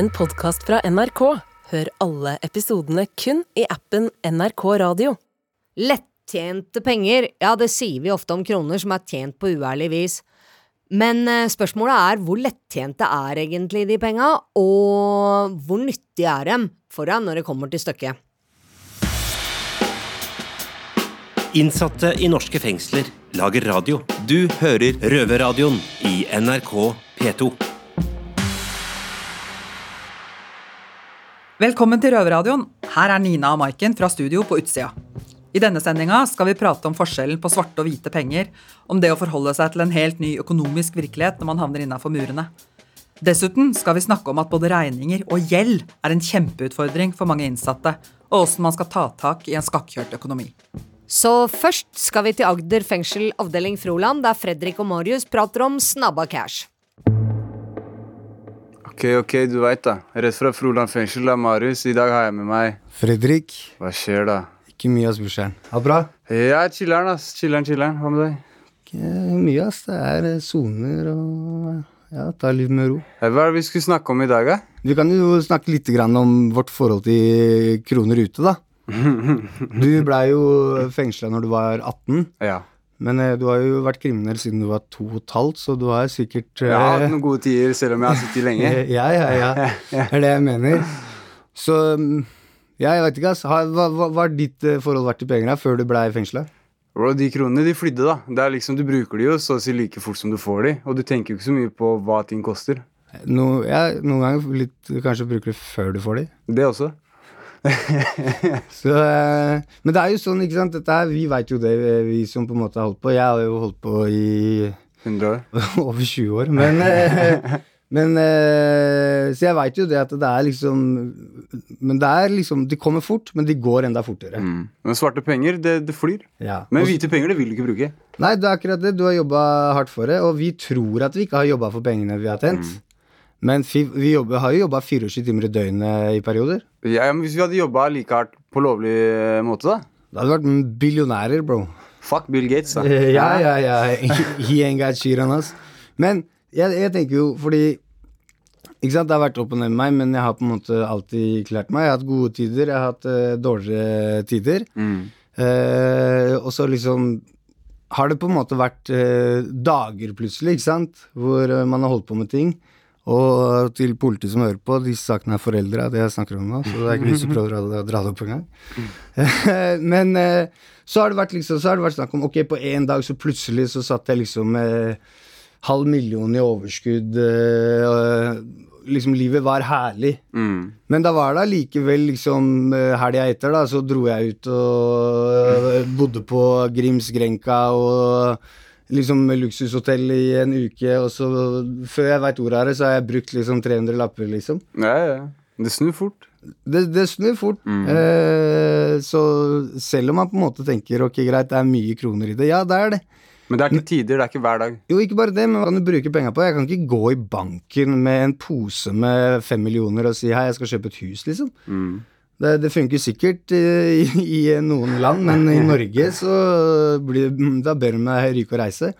en podkast fra NRK. Hør alle episodene kun i appen NRK Radio. Lettjente penger, ja det sier vi ofte om kroner som er tjent på uærlig vis. Men eh, spørsmålet er hvor lettjente er egentlig de penga, og hvor nyttige er dem for deg når det kommer til stykket? Innsatte i norske fengsler lager radio. Du hører Røverradioen i NRK P2. Velkommen til Røverradioen. Her er Nina og Maiken fra studio på utsida. I denne sendinga skal vi prate om forskjellen på svarte og hvite penger, om det å forholde seg til en helt ny økonomisk virkelighet når man havner innafor murene. Dessuten skal vi snakke om at både regninger og gjeld er en kjempeutfordring for mange innsatte, og åssen man skal ta tak i en skakkjørt økonomi. Så først skal vi til Agder fengsel avdeling Froland, der Fredrik og Marius prater om snabba cash. Ok, ok, du veit da. Rett fra Froland fengsel, da, Marius. I dag har jeg med meg Fredrik. Hva skjer, da? Ikke mye, ass, brorsan. Ha det bra? Ja, chiller'n, ass. Chiller'n, chiller'n. Hva med deg? Ikke mye, ass. Det er eh, soner og ja, ta livet med ro. Eh, Hva er det vi skulle snakke om i dag, da? Vi kan jo snakke litt grann om vårt forhold til kroner ute, da. Du blei jo fengsla når du var 18, Ja. Men eh, du har jo vært kriminell siden du var to og et halvt, så du har sikkert Jeg har hatt eh, noen gode tider, selv om jeg har sittet lenge. Ja, ja, ja. Det er det jeg mener. Så mm, ja, jeg vet ikke, ass. Hva hva- hva har ditt eh, forhold vært til penger før du blei fengsla? Bro, de kronene, de flydde, da. Det er liksom, Du bruker de jo så å si like fort som du får de, og du tenker jo ikke så mye på hva ting koster. No, ja, noen ganger litt, kanskje bruker du før du får de. Det også. Så, eh, men det er jo sånn, ikke sant. Dette her, vi veit jo det, eh, vi som på en måte har holdt på. Jeg har jo holdt på i 100 år. over 20 år. Men, eh, men Så jeg veit jo det at det er liksom Men det er liksom De kommer fort, men de går enda fortere. Mm. Men svarte penger, det, det flyr. Ja. Men hvite penger, det vil du ikke bruke. Nei, det er akkurat det. Du har jobba hardt for det, og vi tror at vi ikke har jobba for pengene vi har tjent. Men vi jobber, har jo jobba 24 timer i døgnet i perioder. Ja, men Hvis vi hadde jobba like hardt på lovlig eh, måte, da? Da hadde vi vært billionærer, bro. Fuck Bill Gates, da. Eh, Ja, ja, ja. He ain't got shit on us. Men jeg, jeg tenker jo fordi Ikke sant, Det har vært opp og ned med meg, men jeg har på en måte alltid klart meg. Jeg har hatt gode tider, jeg har hatt uh, dårligere tider. Mm. Uh, og så liksom har det på en måte vært uh, dager plutselig, ikke sant, hvor eh, man har holdt på med ting. Og til politiet som hører på, disse sakene er foreldre av det jeg snakker om nå, så det er ikke lyst til å prøve å dra, det opp engang. Men eh, så har det vært liksom, så har det vært snakk om ok, på én dag så plutselig så satt jeg liksom med halv million i overskudd. eh, og liksom livet var herlig. Mm. Men da var det allikevel liksom eh, helga etter, da, så dro jeg ut og eh, bodde på Grims Grenka og liksom luksushotell i en uke, og så før jeg veit ordet av det, så har jeg brukt liksom 300 lapper, liksom. Ja, ja. Det snur fort. Det, det snur fort. Eh, så selv om man på en måte tenker ok, greit, det er mye kroner i det, ja, det er det. Men det er ikke tider, det er ikke hver dag. Jo, ikke bare det, men hva kan du bruke penger på? Jeg kan ikke gå i banken med en pose med fem millioner og si hei, jeg skal kjøpe et hus, liksom. Det, det funker sikkert eh, i, i noen land, men i Norge så blir det bedre med å ryke og reise.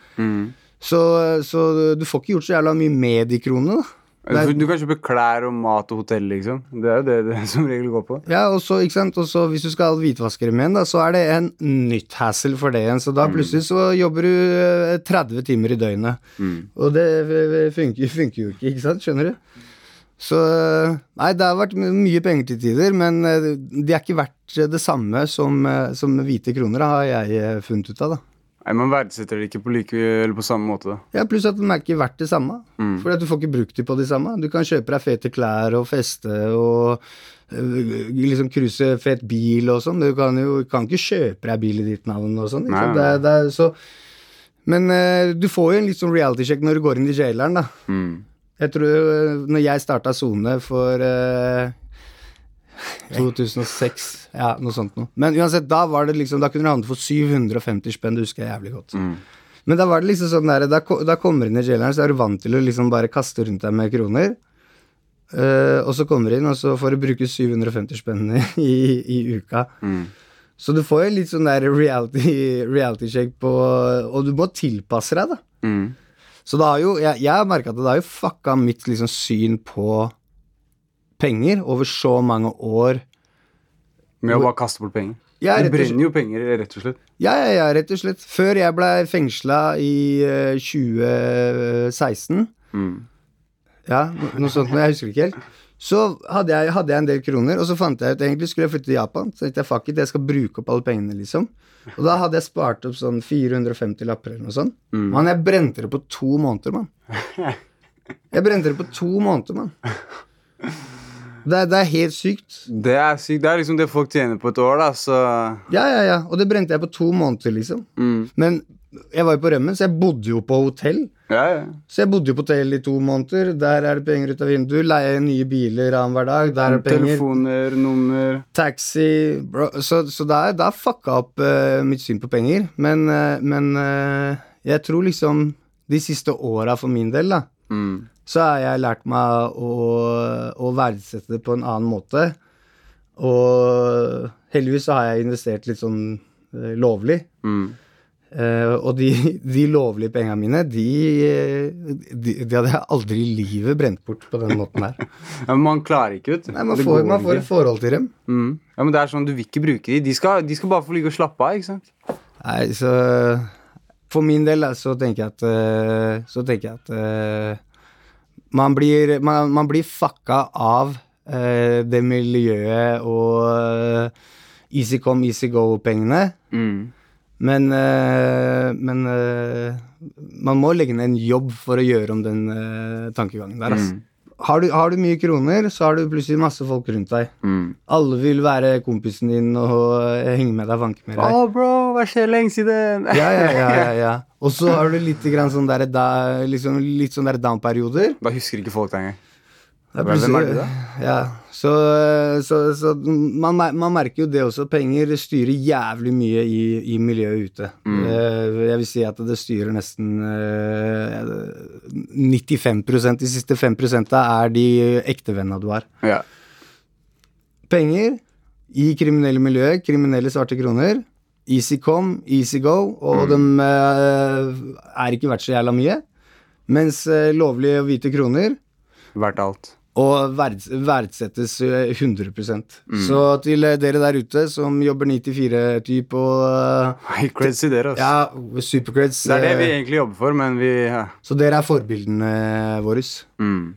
Så, så du får ikke gjort så jævla mye med de kronene, da. Er- Du, kan kjøpe klær og mat og hotell, liksom. Det er jo det det som regel går på. Ja, og så, ikke sant, og så hvis du skal hvitvaskere med en, da, så er det en nytt hassle for det igjen. Så da plutselig så jobber du eh, 30 timer i døgnet. Og det funker, funker jo ikke, ikke sant? Skjønner du? Så eh, Nei, det har vært mye penger til tider, men eh, de er ikke verdt det samme som, eh, som hvite kroner, da, har jeg eh, funnet ut av, da. Nei, Man verdsetter det ikke på, like, eller på samme måte. da. Ja, Pluss at de er ikke verdt det samme. Fordi at du får ikke brukt de på de samme. Du kan kjøpe deg fete klær og feste og liksom cruise fet bil og sånn. Du kan jo kan ikke kjøpe deg bil i ditt navn og sånn. Men uh, du får jo en litt sånn reality check når du går inn i jaileren, da. Jeg tror øh, når jeg starta sone for øh, 2006, ja, noe sånt noe. Men uansett, da var det liksom Da kunne du handle for 750 spenn, det husker jeg jævlig godt. Men da var det liksom sånn der, da, da kommer du inn i jaileren, så er du vant til å liksom bare kaste rundt deg med kroner. Eh, og så kommer du inn, og så får du bruke 750 spenn i, i uka. Så du får jo litt sånn der reality, reality check på Og du må tilpasse deg, da. Så det har jo Jeg, jeg har merka at det har jo fucka mitt liksom syn på penger over så mange år. Med å bare kaste bort penger. Ja, slett. brenner jo penger, rett og slett. Ja, ja, ja, rett og slett. Før jeg ble fengsla i uh, 2016 Ja, noe sånt, men jeg husker ikke helt. Så hadde jeg, hadde jeg en del kroner, og så fant jeg ut egentlig skulle jeg flytte til Japan. Så tenkte jeg fuck it, jeg skal bruke opp alle pengene, liksom. Og da hadde jeg spart opp sånn 450 lapper eller noe sånt. Men jeg brente det på to måneder, mann. Jeg brente det på to måneder, mann. Det, det er helt sykt. Det er sykt. Det er liksom det folk tjener på et år, da, så Ja, ja, ja. Og det brente jeg på to måneder, liksom. Men jeg var jo på rømmen, så jeg bodde jo på hotell. Ja, ja. Så jeg bodde jo på hotell i to måneder. Der er det penger ut av vinduet. Leie nye biler annenhver dag. Der er det penger. Telefoner, nummer Taxi bro. Så, så der, er, det er fucka opp uh, mitt syn på penger. Men, uh, men uh, jeg tror liksom de siste åra for min del, da, så har jeg lært meg å, å verdsette det på en annen måte. Og heldigvis så har jeg investert litt sånn lovlig. lovlig. Eh, og de, de lovlige pengene mine, de, de, de hadde jeg aldri i livet brent bort på den måten her. Ja, men man klarer ikke, vet du. Nei, man får, man får et forhold til dem. Mm. Ja, men det er sånn, du vil ikke bruke dem. De skal, de skal bare få ligge og slappe av, ikke sant? Nei, så For min del så tenker jeg at eh, Så tenker jeg at eh, man, blir, man, man blir fucka av det miljøet og easy come, easy go-pengene. Men, eh, men eh, man må legge ned en jobb for å gjøre om den eh, tankegangen der. Altså. Har, du, har du mye kroner, så har du plutselig masse folk rundt deg. Alle vil være kompisen din og henge med deg, vanke med deg. Å, bro, hva skjer lenge siden? Ja, ja, ja, ja, ja. Og så har du litt, sånn der, da, liksom, litt sånn der down-perioder. Da husker ikke folk det engang. Er Hvem er du, da? Ja, så, så, så man, man merker jo det også. Penger styrer jævlig mye i, i miljøet ute. Mm. Jeg vil si at det styrer nesten eh, 95% De siste 5% er de ektevennene du har. Ja. Penger i kriminelle miljøer, kriminelle svarte kroner. Easy come, easy go, og de eh, er ikke verdt så jævla mye. Mens lovlige lovlige hvite kroner Verdt alt. Og verds verdsettes 100 mm. Så til eh, dere der ute som jobber 94-type og uh, creds i dere, Ja, altså. supercreds. Det er det vi eh, egentlig jobber for, men vi ja. Så dere er forbildene våre. mm.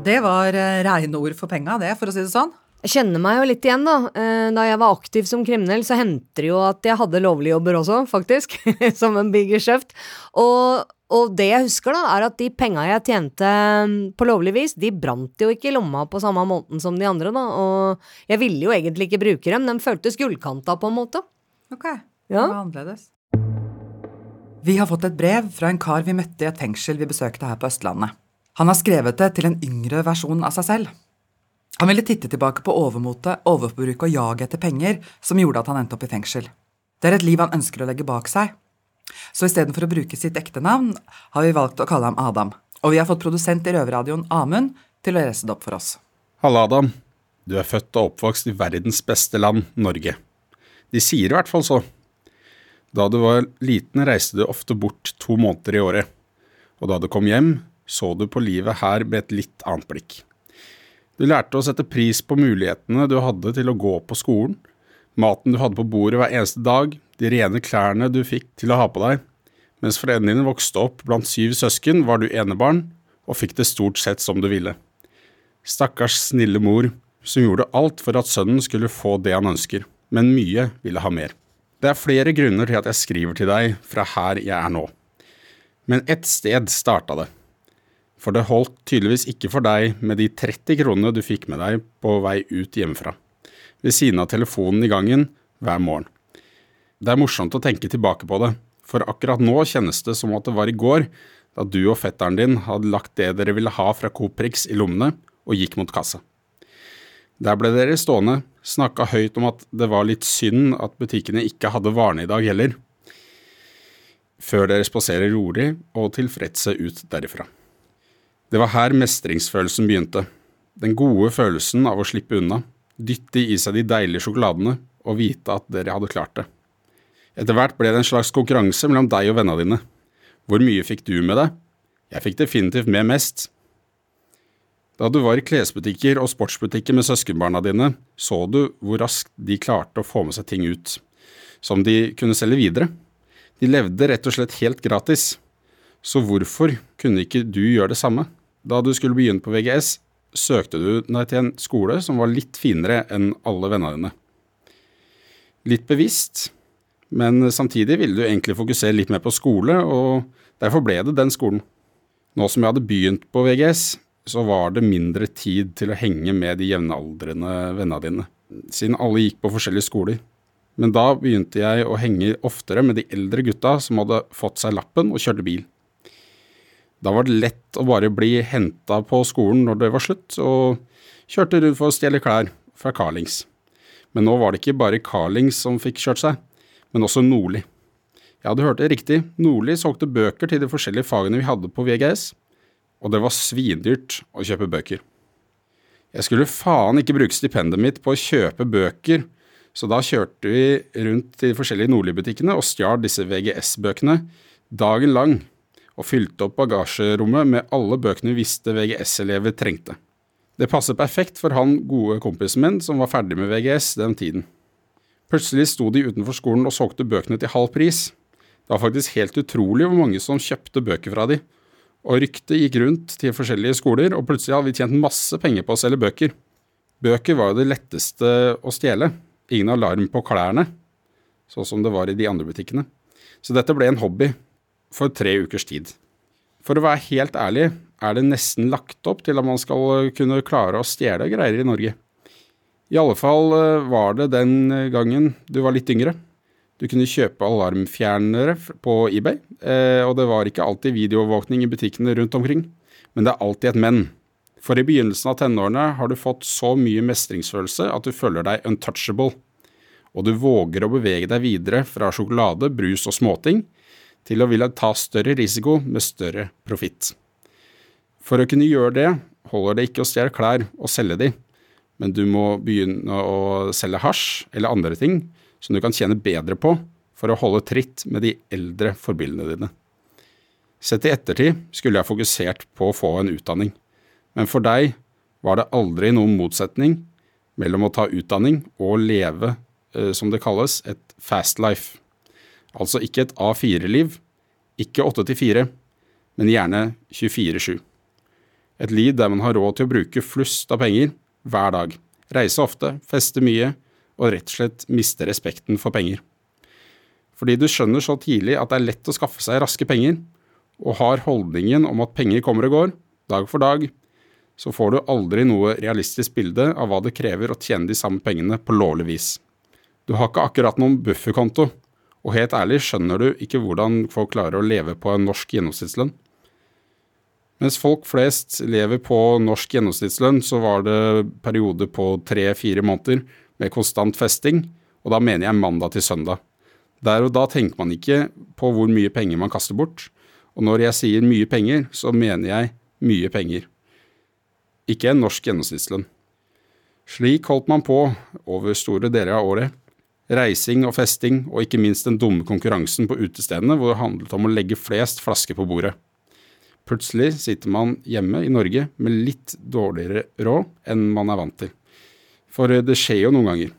Det var reine ord for penga, det, for å si det sånn. Jeg kjenner meg jo litt igjen, da. Eh, Da jeg var aktiv som kriminell, så hendte det jo at jeg hadde lovlige jobber også, faktisk. som en big geskjeft. Og, og det jeg husker, da, er at de penga jeg tjente mm, på lovlig vis, de brant jo ikke i lomma på samme måten som de andre, da. Og jeg ville jo egentlig ikke bruke dem. De føltes gullkanta, på en måte. Ok, Ja. det var annerledes. Vi har fått et brev fra en kar vi møtte i et fengsel vi besøkte her på Østlandet. Han har skrevet det til en yngre versjon av seg selv. Han ville titte tilbake på overmotet, overforbruk og jaget etter penger som gjorde at han endte opp i fengsel. Det er et liv han ønsker å legge bak seg. Så istedenfor å bruke sitt ekte navn, har vi valgt å kalle ham Adam. Og vi har fått produsent i Røverradioen, Amund, til å lese det opp for oss. Halla, Adam. Du er født og oppvokst i verdens beste land, Norge. De sier i hvert fall så. Da du var liten, reiste du ofte bort to måneder i året. Og da du kom hjem, så du på livet her med et litt annet blikk. Du lærte å sette pris på mulighetene du hadde til å gå på skolen, maten du hadde på bordet hver eneste dag, de rene klærne du fikk til å ha på deg. Mens foreldrene dine vokste opp blant syv søsken, var du enebarn og fikk det stort sett som du ville. Stakkars snille mor, som gjorde alt for at sønnen skulle få det han ønsker, men mye ville ha mer. Det er flere grunner til at jeg skriver til deg fra her jeg er nå. Men ett sted starta det. For det holdt tydeligvis ikke for deg med de 30 kronene du fikk med deg på vei ut hjemmefra, ved siden av telefonen i gangen hver morgen. Det er morsomt å tenke tilbake på det, for akkurat nå kjennes det som at det var i går, da du og fetteren din hadde lagt det dere ville ha fra Coop i lommene og gikk mot kassa. Der ble dere stående, snakka høyt om at det var litt synd at butikkene ikke hadde varene i dag heller, før dere spaserer rolig og tilfredse ut derifra. Det var her mestringsfølelsen begynte, den gode følelsen av å slippe unna, dytte i seg de deilige sjokoladene og vite at dere hadde klart det. Etter hvert ble det en slags konkurranse mellom deg og vennene dine. Hvor mye fikk du med deg? Jeg fikk definitivt med mest. Da du var i klesbutikker og sportsbutikker med søskenbarna dine, så du hvor raskt de klarte å få med seg ting ut, som de kunne selge videre. De levde rett og slett helt gratis. Så hvorfor kunne ikke du gjøre det samme? Da du skulle begynne på VGS, søkte du deg til en skole som var litt finere enn alle vennene dine. Litt bevisst, men samtidig ville du egentlig fokusere litt mer på skole, og derfor ble det den skolen. Nå som jeg hadde begynt på VGS, så var det mindre tid til å henge med de jevnaldrende vennene dine, siden alle gikk på forskjellige skoler. Men da begynte jeg å henge oftere med de eldre gutta som hadde fått seg lappen og kjørte bil. Da var det lett å bare bli henta på skolen når det var slutt, og kjørte rundt for å stjele klær fra Carlings. Men nå var det ikke bare Carlings som fikk kjørt seg, men også Nordli. Jeg hadde hørt det riktig, Nordli solgte bøker til de forskjellige fagene vi hadde på VGS, og det var svindyrt å kjøpe bøker. Jeg skulle faen ikke bruke stipendet mitt på å kjøpe bøker, så da kjørte vi rundt til de forskjellige Nordli-butikkene og stjal disse VGS-bøkene dagen lang, og fylte opp bagasjerommet med alle bøkene vi visste VGS-elever trengte. Det passet perfekt for han gode kompisen min som var ferdig med VGS den tiden. Plutselig sto de utenfor skolen og solgte bøkene til halv pris. Det var faktisk helt utrolig hvor mange som kjøpte bøker fra de. Og ryktet gikk rundt til forskjellige skoler, og plutselig hadde vi tjent masse penger på å selge bøker. Bøker var jo det letteste å stjele. Ingen alarm på klærne, sånn som det var i de andre butikkene. Så dette ble en hobby for tre ukers tid. For å være helt ærlig er det nesten lagt opp til at man skal kunne klare å stjele greier i Norge. I alle fall eh, var det den gangen du var litt yngre. Du kunne kjøpe alarmfjernere på eBay, eh, og det var ikke alltid videoovervåkning i butikkene rundt omkring. Men det er alltid et men. For i begynnelsen av tenårene har du fått så mye mestringsfølelse at du føler deg untouchable. Og du våger å bevege deg videre fra sjokolade, brus og småting til å ville ta større risiko med større profitt. For å kunne gjøre det holder det ikke å stjele klær og selge de, men du må begynne å selge hasj eller andre ting som du kan tjene bedre på for å holde tritt med de eldre forbildene dine. Sett i ettertid skulle jeg fokusert på å få en utdanning, men for deg var det aldri noen motsetning mellom å ta utdanning og leve, eh, som det kalles, et fast life. Altså ikke et A4-liv, ikke 8 til 4, men gjerne 24-7. Et liv der man har råd til å bruke flust av penger hver dag, reise ofte, feste mye og rett og slett miste respekten for penger. Fordi du skjønner så tidlig at det er lett å skaffe seg raske penger, og har holdningen om at penger kommer og går, dag for dag, så får du aldri noe realistisk bilde av hva det krever å tjene de samme pengene på lovlig vis. Du har ikke akkurat noen bufferkonto, og helt ærlig skjønner du ikke hvordan folk klarer å leve på en norsk gjennomsnittslønn. Mens folk flest lever på norsk gjennomsnittslønn, så var det perioder på tre-fire måneder med konstant festing, og da mener jeg mandag til søndag. Der og da tenker man ikke på hvor mye penger man kaster bort, og når jeg sier mye penger, så mener jeg mye penger. Ikke en norsk gjennomsnittslønn. Slik holdt man på over store deler av året. Reising og festing, og ikke minst den dumme konkurransen på utestedene hvor det handlet om å legge flest flasker på bordet. Plutselig sitter man hjemme i Norge med litt dårligere råd enn man er vant til. For det skjer jo noen ganger.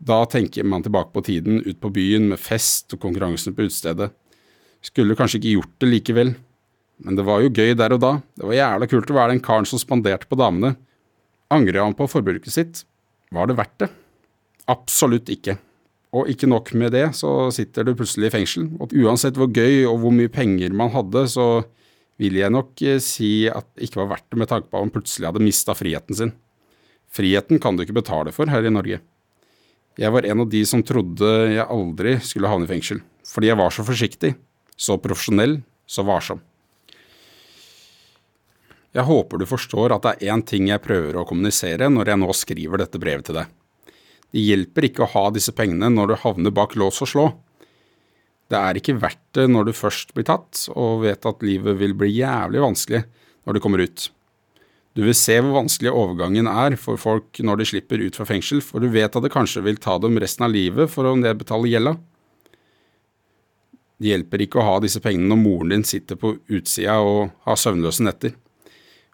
Da tenker man tilbake på tiden ut på byen med fest og konkurransen på utestedet. Skulle kanskje ikke gjort det likevel, men det var jo gøy der og da. Det var jævla kult å være den karen som spanderte på damene. Angrer han på forbruket sitt? Var det verdt det? Absolutt ikke. Og ikke nok med det, så sitter du plutselig i fengsel. Og uansett hvor gøy og hvor mye penger man hadde, så vil jeg nok eh, si at det ikke var verdt det med tanke på at man plutselig hadde mista friheten sin. Friheten kan du ikke betale for her i Norge. Jeg var en av de som trodde jeg aldri skulle havne i fengsel, fordi jeg var så forsiktig, så profesjonell, så varsom. Jeg håper du forstår at det er én ting jeg prøver å kommunisere når jeg nå skriver dette brevet til deg. Det hjelper ikke å ha disse pengene når du havner bak lås og slå. Det er ikke verdt det når du først blir tatt og vet at livet vil bli jævlig vanskelig når du kommer ut. Du vil se hvor vanskelig overgangen er for folk når de slipper ut fra fengsel, for du vet at det kanskje vil ta dem resten av livet for å nedbetale gjelda. Det hjelper ikke å ha disse pengene når moren din sitter på utsida og har søvnløse netter.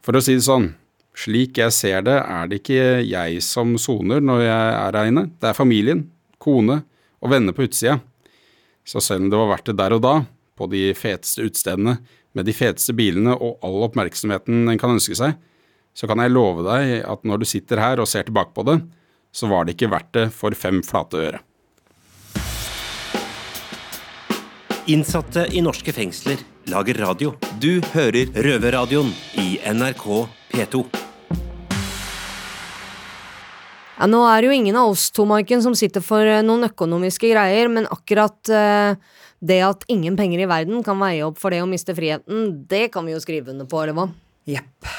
For å si det sånn, slik jeg ser det, er det ikke jeg som soner når jeg er her inne, det er familien, kone og venner på utsida. Så selv om det var verdt det der og da, på de feteste utestedene, med de feteste bilene og all oppmerksomheten en kan ønske seg, så kan jeg love deg at når du sitter her og ser tilbake på det, så var det ikke verdt det for fem flate øre. Innsatte i norske fengsler lager radio. Du hører Røverradioen i NRK P2. Ja, nå er det jo ingen av oss to, Maiken, som sitter for eh, noen økonomiske greier, men akkurat eh, det at ingen penger i verden kan veie opp for det å miste friheten, det kan vi jo skrive under på, eller hva? Jepp.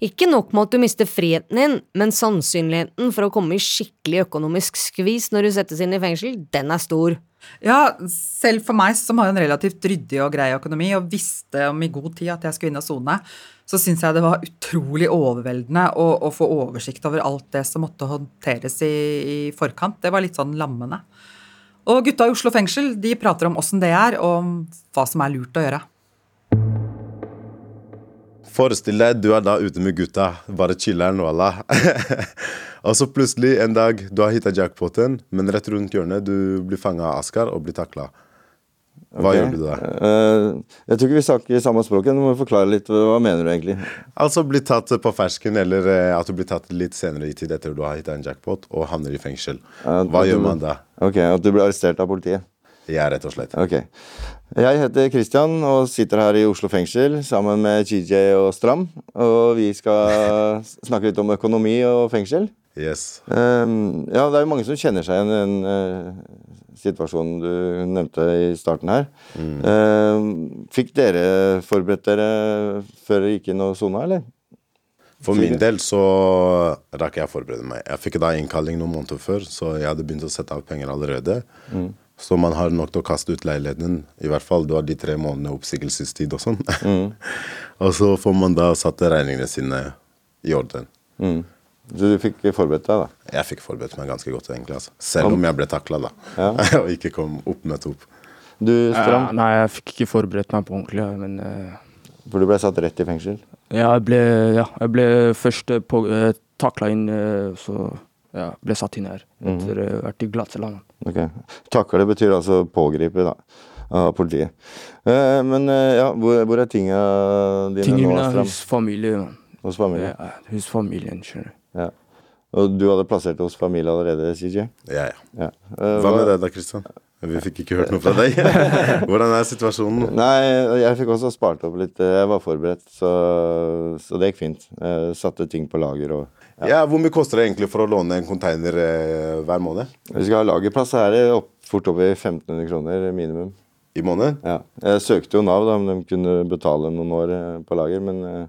Ikke nok med at du mister friheten din, men sannsynligheten for å komme i skikkelig økonomisk skvis når du settes inn i fengsel, den er stor. Ja, selv for meg som har en relativt ryddig og grei økonomi, og visste om i god tid at jeg skulle inn og sone, så syns jeg det var utrolig overveldende å, å, få oversikt over alt det som måtte håndteres i, i, forkant. Det var litt sånn lammende. Og gutta i Oslo fengsel de prater om åssen det er, og om hva som er lurt å gjøre. Forestill deg du er da ute med gutta, bare chiller'n, voilà. og så plutselig en dag du har hitta jackpoten, men rett rundt hjørnet du blir fanga av Askar og blir takla. Hva okay. gjør du da? Eh, jeg tror ikke vi snakker samme språk. Du må forklare litt. Hva mener du egentlig? Altså bli tatt på fersken, eller eh, at du blir tatt litt senere i tid etter du har hittet en jackpot og havner i fengsel. Hva du, gjør man da? Ok, At du blir arrestert av politiet? Ja, rett og slett. Ok. Jeg heter Christian og sitter her i Oslo fengsel sammen med GJ og Stram. Og vi skal snakke litt om økonomi og fengsel. Yes. Ehm, ja, det er jo mange som kjenner seg igjen eh, situasjonen du nevnte i starten her. Ehm, fikk dere forberedt dere før dere gikk inn og sona, eller? For min del så rakk jeg å forberede meg. Jeg fikk da innkalling noen måneder før, så jeg hadde begynt å sette av penger allerede. Så man har nok til å kaste ut leiligheten. I hvert fall du har de tre månedene oppsigelsestid og sånn. og så får man da satt regningene sine i orden. Mm. Så du fikk forberedt deg, da? Jeg fikk forberedt meg ganske godt, egentlig. Altså. Selv om jeg ble takla, da. Ja. og ikke kom opp med top. Du, Strand? Ja, nei, jeg fikk ikke forberedt meg på ordentlig, men eh, for du ble satt rett i fengsel? ja, jeg ble, ja, jeg ble først eh, på, uh, takla inn, eh, så ja, ble satt inn her etter å ha vært i glattland. Ok. Takle betyr altså pågripe, da. Av politiet. Eh, men eh, ja, hvor, hvor er tinga dine Tingene nå, mine er hos familie. Hos familie? Ja, hos familien, skjønner du. Ja. Og du hadde plassert det hos familie allerede, CJ? Ja, ja. Ja. Uh, Hva med deg da, Kristian? Vi fikk ikke hørt noe fra deg. Hvordan er situasjonen? Nei, jeg fikk også spart opp litt. Jeg var forberedt, så, så det gikk fint. Jeg satte ting på lager og Ja, Hvor mye koster det egentlig for å låne en container eh, hver måned? Vi skal ha lagerplass, så er det opp, fort i 1500 kroner minimum. I måneden? Ja. Jeg søkte jo Nav da, om de kunne betale noen år eh, på lager, men eh,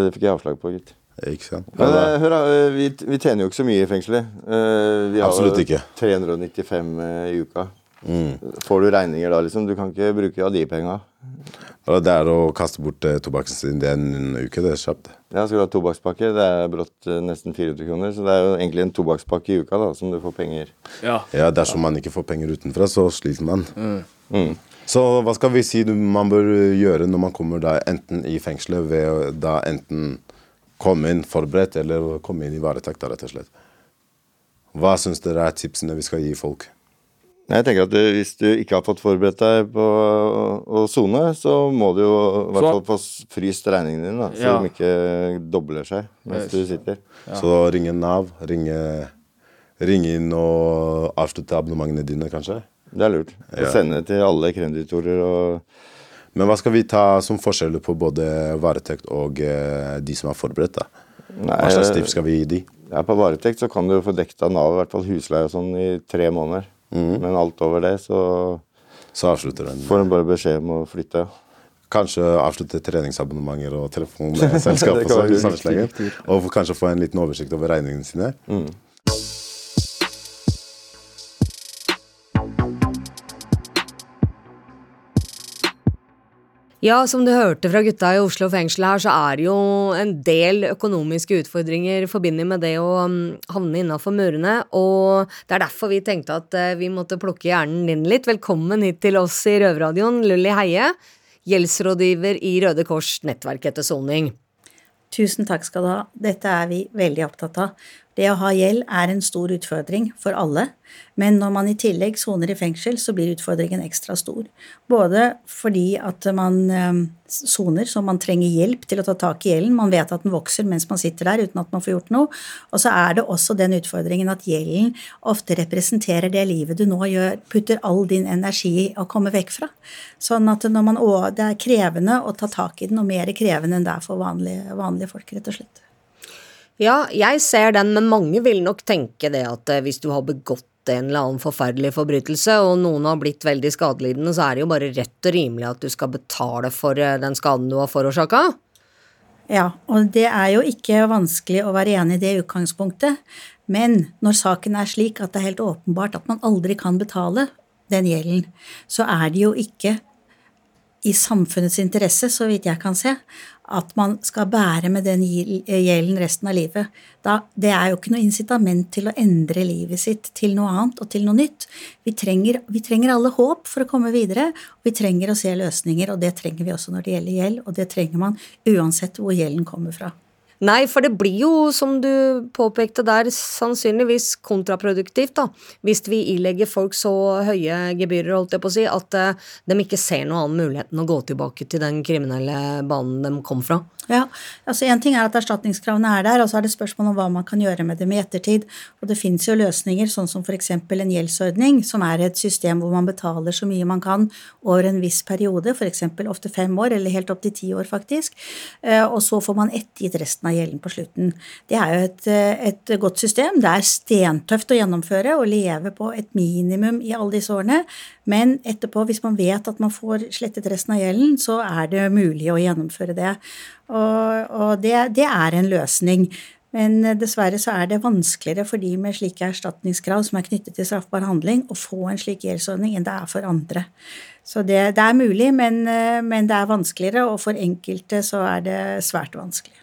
det fikk jeg avslag på, gitt. Ikke sant? Men eh, hør da, eh, vi, vi tjener jo ikke så mye i fengselet. Eh, vi har Absolutt jo ikke. 395 eh, i uka. Mm. Får du regninger da, liksom? Du kan ikke bruke av de penga. Det er å kaste bort tobakken sin det er en uke, det er kjapt. Ja, skal du ha tobakkspakke, det er brått nesten 400 kroner. Så det er jo egentlig en tobakkspakke i uka da, som du får penger. Ja. Ja, Dersom man ikke får penger utenfra, så sliter man. Mm. Så hva skal vi si du- man bør gjøre når man kommer da enten i fengselet ved da enten komme inn forberedt eller komme inn i varetekt, rett og slett? Hva syns dere er tipsene vi skal gi folk? Nei, Jeg tenker at du, Hvis du ikke har fått forberedt deg på å- sone, så må du jo i hvert fall få fryst regningene dine, da, så Ja. de ikke dobler seg mens du sitter. Så ringe Nav, ringe, ringe inn og avslutte abonnementene dine, kanskje? Det er lurt. Ja. sende til alle kreditorer og Men hva skal vi ta som forskjeller på både varetekt og eh, de som er forberedt? da? Nei, Hva slags tips skal vi gi de? Ja, På varetekt så kan du få dekket av Nav i hvert fall husleie og sånn i tre måneder. Men alt over det så Så avslutter den. får du bare beskjed om å flytte. Kanskje avslutte treningsabonnementer og telefonselskap og. Og kanskje få en liten oversikt over regningene sine. Ja, som du hørte fra gutta i Oslo fengsel her, så er det jo en del økonomiske utfordringer forbundet med det å um, havne innafor murene, og det er derfor vi tenkte at uh, vi måtte plukke hjernen din litt. Velkommen hit til oss i Røverradioen, Lulli Heie, gjeldsrådgiver i Røde Kors nettverk etter soning. Tusen takk skal du ha. Dette er vi veldig opptatt av. Det å ha gjeld er en stor utfordring for alle, men når man i tillegg soner i fengsel, så blir utfordringen ekstra stor. Både fordi at man ehm, soner, så man trenger hjelp til å ta tak i gjelden. Man vet at den vokser mens man sitter der uten at man får gjort noe. Og så er det også den utfordringen at gjelden ofte representerer det livet du nå gjør, putter all din energi i å komme vekk fra. Sånn at når man, det er krevende å ta tak i den, og mer krevende enn det er for vanlige, vanlige folk, rett og slett. Ja, jeg ser den, men mange vil nok tenke det at eh, hvis du har begått en eller annen forferdelig forbrytelse, og noen har blitt veldig skadelidende, så er det jo bare rett og rimelig at du skal betale for eh, den skaden du har forårsaka. Ja, og det er jo ikke vanskelig å være enig i det utgangspunktet, men når saken er slik at det er helt åpenbart at man aldri kan betale den gjelden, så er det jo ikke i samfunnets interesse, så vidt jeg kan se, at man skal bære med den gjelden resten av livet. Da, det er jo ikke noe incitament til å endre livet sitt til noe annet og til noe nytt. Vi trenger, vi trenger alle håp for å komme videre, og vi trenger å se løsninger, og det trenger vi også når det gjelder gjeld, og det trenger man uansett hvor gjelden kommer fra. Nei, for det blir jo, som du påpekte der, sannsynligvis kontraproduktivt, da. Hvis vi ilegger folk så høye gebyrer, holdt jeg på å si, at uh, de ikke ser noen annen mulighet enn å gå tilbake til den kriminelle banen de kom fra. Ja, altså En ting er at erstatningskravene er der, og så er det spørsmål om hva man kan gjøre med dem i ettertid. Og det fins jo løsninger, sånn som f.eks. en gjeldsordning, som er et system hvor man betaler så mye man kan over en viss periode, f.eks. ofte fem år, eller helt opp til ti år, faktisk. Eh, og så får man ettergitt resten av gjelden på slutten. Det er jo et, eh, et godt system. Det er stentøft å gjennomføre og leve på et minimum i alle disse årene, men etterpå, hvis man vet at man får slettet resten av gjelden, så er det mulig å gjennomføre det. Og, og det, det, er en løsning. Men dessverre så er det vanskeligere for de med slike erstatningskrav som er knyttet til straffbar handling, å få en slik gjeldsordning enn det er for andre. Så det, det er mulig, men, men det er vanskeligere, og for enkelte så er det svært vanskelig.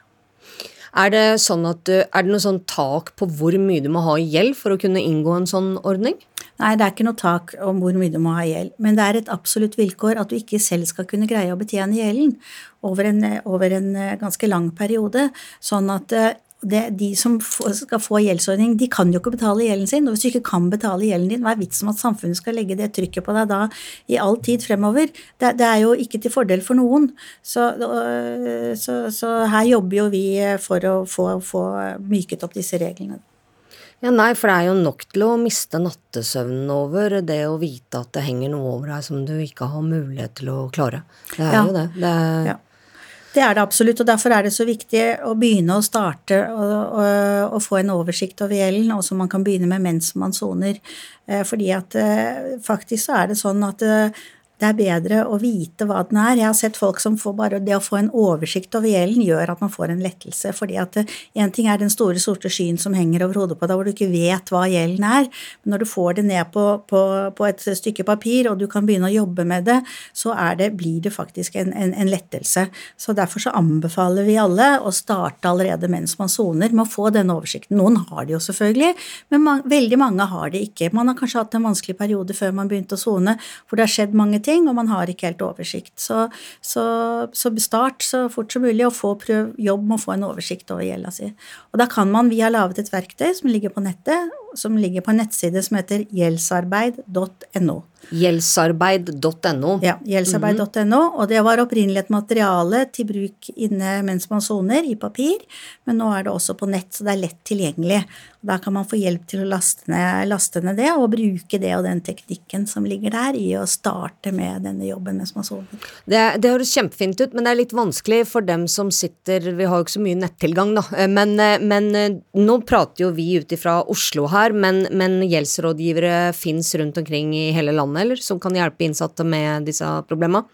Er det, sånn at er det noe sånn tak på hvor mye du må ha i gjeld for å kunne inngå en sånn ordning? Nei, det er ikke noe tak om hvor mye du må ha gjeld, men det er et absolutt vilkår at du ikke selv skal kunne greie å betjene gjelden over en, over en eh, ganske lang periode, sånn at eh, det, de som skal få gjeldsordning, de kan jo ikke betale gjelden sin. Og hvis du ikke kan betale gjelden din, hva er vitsen med at samfunnet skal legge det trykket på deg da i all tid fremover? Det, det er jo ikke til fordel for noen. Så, øh, så, så her jobber jo vi for å få, få myket opp disse reglene. Ja, nei, for det er jo nok til å miste nattesøvnen over det å vite at det henger noe over deg som du ikke har mulighet til å klare. Det er ja. jo det. Det er, ja. Det er det absolutt, og derfor er det så viktig å begynne å starte og, få en oversikt over gjelden, og som man kan begynne med mens man soner. Eh, fordi at eh, faktisk så er det sånn at eh, det er bedre å vite hva den er. Jeg har sett folk som får bare det å få en oversikt over gjelden, gjør at man får en lettelse. fordi at én ting er den store, sorte skyen som henger over hodet på deg, hvor du ikke vet hva gjelden er. Men når du får det ned på, på, på et stykke papir, og du kan begynne å jobbe med det, så det, blir det faktisk en, en, en, lettelse. Så derfor så anbefaler vi alle å starte allerede mens man soner, med å få denne oversikten. Noen har det jo selvfølgelig, men man, veldig mange har det ikke. Man har kanskje hatt en vanskelig periode før man begynte å sone, hvor det har skjedd mange ting ting, og man har ikke helt oversikt. Så, så, så start så fort som mulig, og få prøv jobb med å få en oversikt over gjelda si. Og da kan man, vi har laget et verktøy som ligger på nettet, som ligger på en nettside som heter gjeldsarbeid.no. Gjeldsarbeid.no. Ja, gjeldsarbeid.no. Mm -hmm. Og det var opprinnelig et materiale til bruk inne mens man soner, i papir, men nå er det også på nett, så det er lett tilgjengelig. Da kan man få hjelp til å laste ned, laste ned det, og bruke det og den teknikken som ligger der, i å starte med denne jobben mens man soner. Det, det høres kjempefint ut, men det er litt vanskelig for dem som sitter Vi har jo ikke så mye nettilgang, da, men, men nå prater jo vi ut ifra Oslo her har, men, men gjeldsrådgivere fins rundt omkring i hele landet, eller, som kan hjelpe innsatte med disse problemene?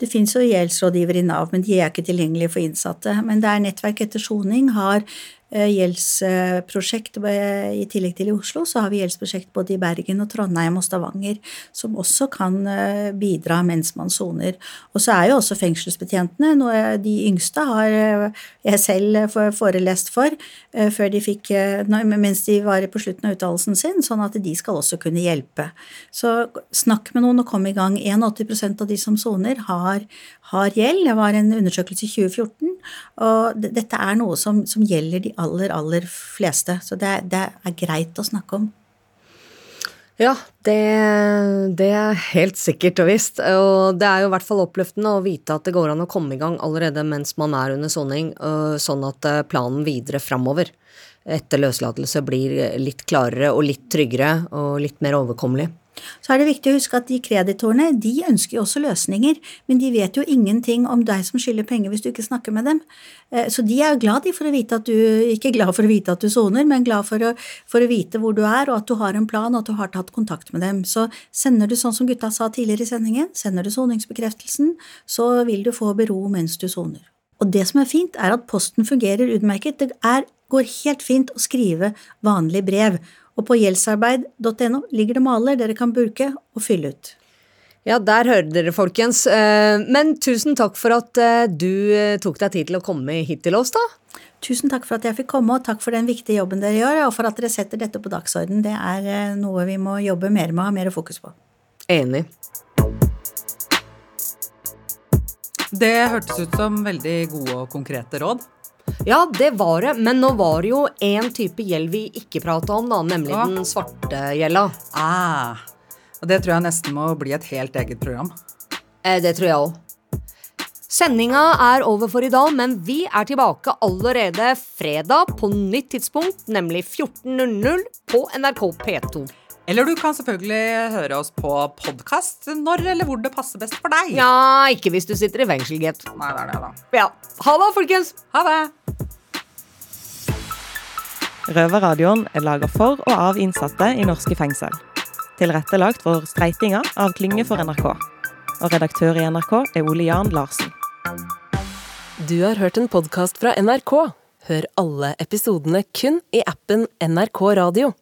Det fins jo gjeldsrådgivere i Nav, men de er ikke tilgjengelige for innsatte. Men det er Nettverk etter soning har gjeldsprosjekt eh, i tillegg til i Oslo, så har vi gjeldsprosjekt både i Bergen og Trondheim og Stavanger, som også kan eh, bidra mens man soner. Og så er jo også fengselsbetjentene noe de yngste har jeg selv forelest for før de fikk, mens de var på slutten av utdannelsen sin, sånn at de skal også kunne hjelpe. Så snakk med noen og kom i gang. 81% av de som soner, har, har gjeld. Det var en undersøkelse i 2014, og dette er noe som, som gjelder de aller, aller fleste. Så det, det, er greit å snakke om. Ja, det, det, er helt sikkert og visst. Og det er jo i hvert fall oppløftende å vite at det går an å komme i gang allerede mens man er under soning, sånn at eh, planen videre framover etter løslatelse blir litt klarere og litt tryggere og litt mer overkommelig. Så er det viktig å huske at de kreditorene de ønsker jo også løsninger, men de vet jo ingenting om deg som skylder penger hvis du ikke snakker med dem. Eh, så de er jo glad for å vite at du ikke glad for å vite at du soner, men glad for å, for å vite hvor du er, og at du har en plan, og at du har tatt kontakt med dem. Så sender du sånn som gutta sa tidligere i sendingen, sender du soningsbekreftelsen, så vil du få bero mens du soner. Og det som er fint, er at posten fungerer utmerket. Det er, går helt fint å skrive vanlig brev. Og på gjeldsarbeid.no ligger det maler dere kan bruke og fylle ut. Ja, der hører dere, folkens. Eh, men tusen takk for at eh, du eh, tok deg tid til å komme hit til oss, da. Tusen takk for at jeg fikk komme, og takk for den viktige jobben dere gjør, og for at dere setter dette på dagsorden. Det er noe vi må jobbe mer med og ha mer fokus på. Enig. Det hørtes ut som veldig gode og konkrete råd. Ja, det var det, men nå var det jo én type gjeld vi ikke prata om, da, nemlig ja. den svarte gjelda. Ah, og det tror jeg nesten må bli et helt eget program. Eh, det tror jeg òg. Sendinga er over for i dag, men vi er tilbake allerede fredag på nytt tidspunkt, nemlig 14.00 på NRK P2. Eller du kan selvfølgelig høre oss på podkast når eller hvor det passer best for deg. Ja, ikke hvis du sitter i fengsel, gitt. Nei, det er det, da. Ja. Ha det, folkens. Ha det. Røverradioen er laga for og av innsatte i norske fengsel. Tilrettelagt for streitinga av Klynge for NRK. Og redaktør i NRK er Ole Jan Larsen. Du har hørt en podkast fra NRK. Hør alle episodene kun i appen NRK Radio.